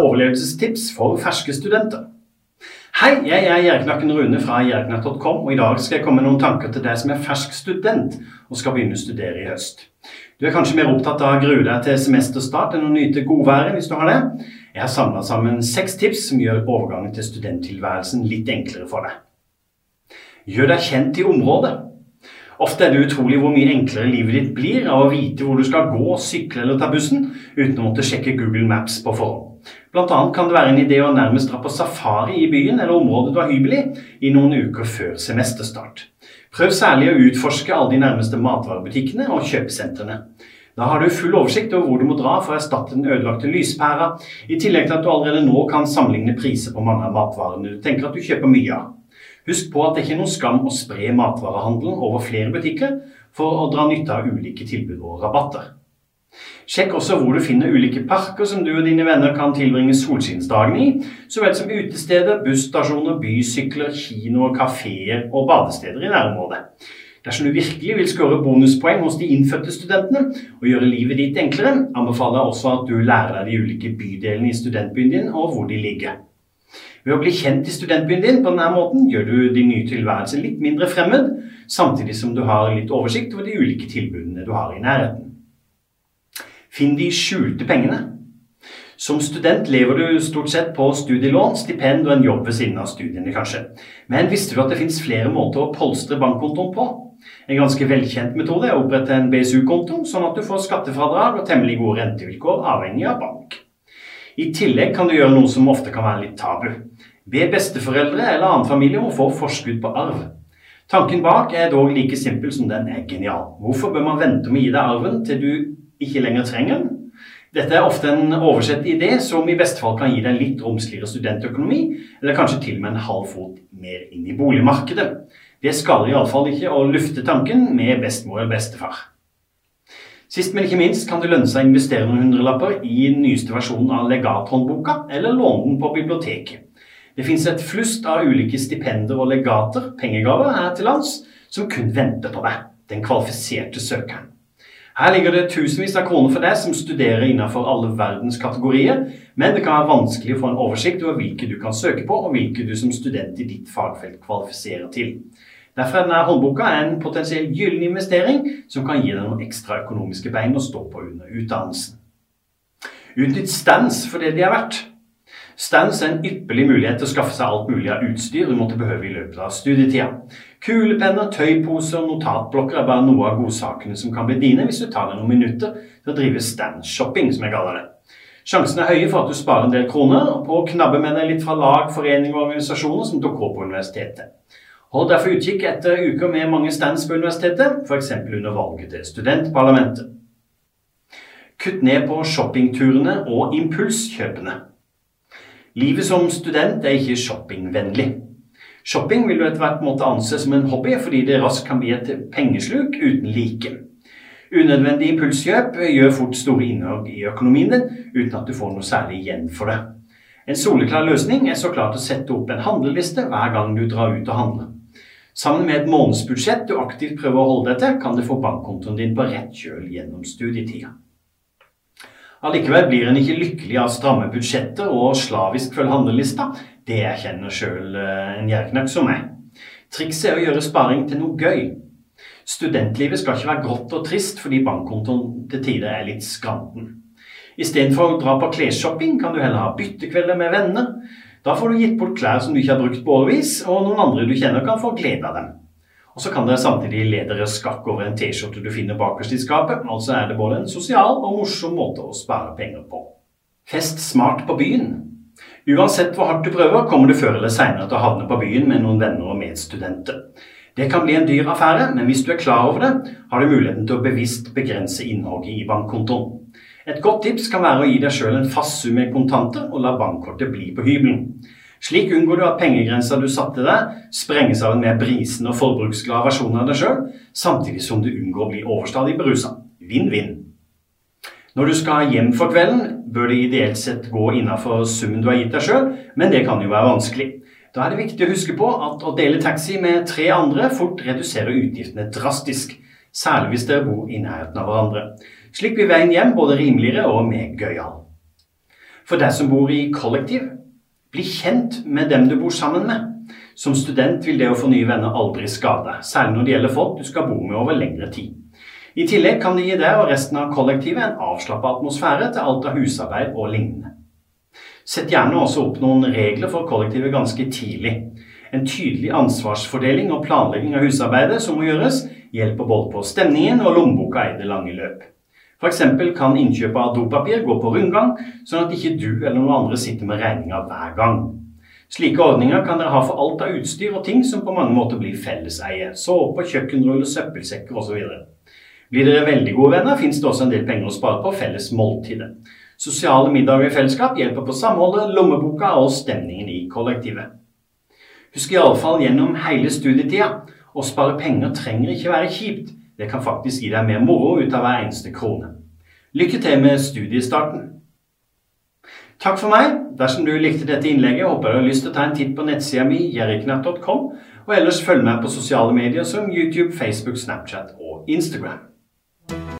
overlevelsestips for ferske studenter. Hei, jeg er Gjerknakken Rune fra gjerknakk.com, og i dag skal jeg komme med noen tanker til deg som er fersk student og skal begynne å studere i høst. Du er kanskje mer opptatt av å grue deg til semesterstart enn å nyte godværet hvis du har det. Jeg har samla sammen seks tips som gjør overgangen til studenttilværelsen litt enklere for deg. Gjør deg kjent i området. Ofte er det utrolig hvor mye enklere livet ditt blir av å vite hvor du skal gå, sykle eller ta bussen, uten å måtte sjekke Google Maps på forhånd. Blant annet kan det være en idé å nærmest dra på safari i byen eller området du har hybel i, i noen uker før semesterstart. Prøv særlig å utforske alle de nærmeste matvarebutikkene og kjøpesentrene. Da har du full oversikt over hvor du må dra for å erstatte den ødelagte lyspæra, i tillegg til at du allerede nå kan sammenligne priser på mange av matvarene du tenker at du kjøper mye av. Husk på at det ikke er noen skam å spre matvarehandelen over flere butikker for å dra nytte av ulike tilbud og rabatter. Sjekk også hvor du finner ulike parker som du og dine venner kan tilbringe solskinnsdagene i, så vel som utesteder, busstasjoner, bysykler, kinoer, kafeer og badesteder i nærområdet. Dersom du virkelig vil skåre bonuspoeng hos de innfødte studentene og gjøre livet ditt enklere, anbefaler jeg også at du lærer deg de ulike bydelene i studentbyen din og hvor de ligger. Ved å bli kjent i studentbyen din på denne måten gjør du din nye tilværelse litt mindre fremmed, samtidig som du har litt oversikt over de ulike tilbudene du har i nærheten. Finn de skjulte pengene. Som student lever du stort sett på studielån, stipend og en jobb ved siden av studiene, kanskje. Men visste du at det finnes flere måter å polstre bankkontoen på? En ganske velkjent metode er å opprette en BSU-konto, sånn at du får skattefradrag og temmelig gode rentevilkår avhengig av bank. I tillegg kan du gjøre noe som ofte kan være litt tabu. Be besteforeldre eller annen familie om å få forskudd på arv. Tanken bak er dog like simpel som den er genial. Hvorfor bør man vente med å gi deg arven til du ikke lenger trenger den? Dette er ofte en oversett idé som i beste fall kan gi deg litt romsligere studentøkonomi, eller kanskje til og med en halv fot mer inn i boligmarkedet. Det skader iallfall ikke å lufte tanken med bestemor eller bestefar. Sist, men ikke minst kan det lønne seg å investere noen hundrelapper i den nyeste versjonen av legathåndboka, eller låne den på biblioteket. Det fins et flust av ulike stipender og legater, pengegaver, her til lands, som kun venter på deg, den kvalifiserte søkeren. Her ligger det tusenvis av kroner for deg som studerer innenfor alle verdens kategorier, men det kan være vanskelig å få en oversikt over hvilke du kan søke på, og hvilke du som student i ditt fagfelt kvalifiserer til. Derfor er denne håndboka en potensiell gyllen investering som kan gi deg noen ekstra økonomiske bein å stå på under utdannelsen. Utnytt stands for det de er verdt. Stands er en ypperlig mulighet til å skaffe seg alt mulig av utstyr du måtte behøve i løpet av studietida. Kulepenner, tøyposer og notatblokker er bare noe av godsakene som kan bli dine hvis du tar deg noen minutter til å drive standshopping, som jeg kaller det. Sjansen er høye for at du sparer en del kroner på å knabbe med deg litt fra lag, foreninger og organisasjoner som dukker opp på universitetet. Hold derfor utkikk etter uker med mange stands på universitetet, f.eks. under valget til studentparlamentet. Kutt ned på shoppingturene og impulskjøpene. Livet som student er ikke shoppingvennlig. Shopping vil du etter hvert måtte anse som en hobby, fordi det raskt kan bli et pengesluk uten like. Unødvendig impulskjøp gjør fort store innhogg i økonomien din, uten at du får noe særlig igjen for det. En soleklar løsning er så klart å sette opp en handleliste hver gang du drar ut og handler. Sammen med et månedsbudsjett du aktivt prøver å holde deg til, kan du få bankkontoen din på rett kjøl gjennom studietida. Allikevel blir en ikke lykkelig av stramme budsjetter og slavisk følge handlelista. Det erkjenner sjøl eh, en gjerknakk som meg. Trikset er å gjøre sparing til noe gøy. Studentlivet skal ikke være grått og trist fordi bankkontoen til tider er litt skranten. Istedenfor å dra på klesshopping kan du heller ha byttekvelder med venner. Da får du gitt bort klær som du ikke har brukt på årevis, og noen andre du kjenner kan få glede av dem. Og så kan dere samtidig le dere skakk over en T-skjorte du finner bakerst i skapet. Altså er det både en sosial og morsom måte å spare penger på. Fest smart på byen. Uansett hvor hardt du prøver, kommer du før eller seinere til å havne på byen med noen venner og medstudenter. Det kan bli en dyr affære, men hvis du er klar over det, har du muligheten til å bevisst begrense innhogget i bankkontoen. Et godt tips kan være å gi deg sjøl en fast sum med kontanter og la bankkortet bli på hybelen. Slik unngår du at pengegrensa du satte deg, sprenges av en mer brisende og forbruksglad versjon av deg sjøl, samtidig som du unngår å bli overstadig berusa. Vinn-vinn. Når du skal hjem for kvelden, bør det ideelt sett gå innafor summen du har gitt deg sjøl, men det kan jo være vanskelig. Da er det viktig å huske på at å dele taxi med tre andre fort reduserer utgiftene drastisk, særlig hvis dere bor i nærheten av hverandre. Slik blir veien hjem både rimeligere og mer gøyal. For deg som bor i kollektiv, bli kjent med dem du bor sammen med. Som student vil det å få nye venner aldri skade, særlig når det gjelder folk du skal bo med over lengre tid. I tillegg kan det gi deg og resten av kollektivet en avslappa atmosfære til alt av husarbeid og lignende. Sett gjerne også opp noen regler for kollektivet ganske tidlig. En tydelig ansvarsfordeling og planlegging av husarbeidet som må gjøres, hjelper både på stemningen og lommeboka i det lange løp. F.eks. kan innkjøp av dopapir gå på rundgang, sånn at ikke du eller noen andre sitter med regninga hver gang. Slike ordninger kan dere ha for alt av utstyr og ting som på mange måter blir felleseie. Såpe, kjøkkenruller, søppelsekker osv. Blir dere veldig gode venner, fins det også en del penger å spare på felles måltidet. Sosiale middager i fellesskap hjelper på samholdet, lommeboka og stemningen i kollektivet. Husk iallfall gjennom hele studietida å spare penger trenger ikke være kjipt. Det kan faktisk gi deg mer moro ut av hver eneste krone. Lykke til med studiestarten. Takk for meg. Dersom du likte dette innlegget, håper jeg du har lyst til å ta en titt på nettsida mi jerriknatt.com, og ellers følg meg på sosiale medier som YouTube, Facebook, Snapchat og Instagram.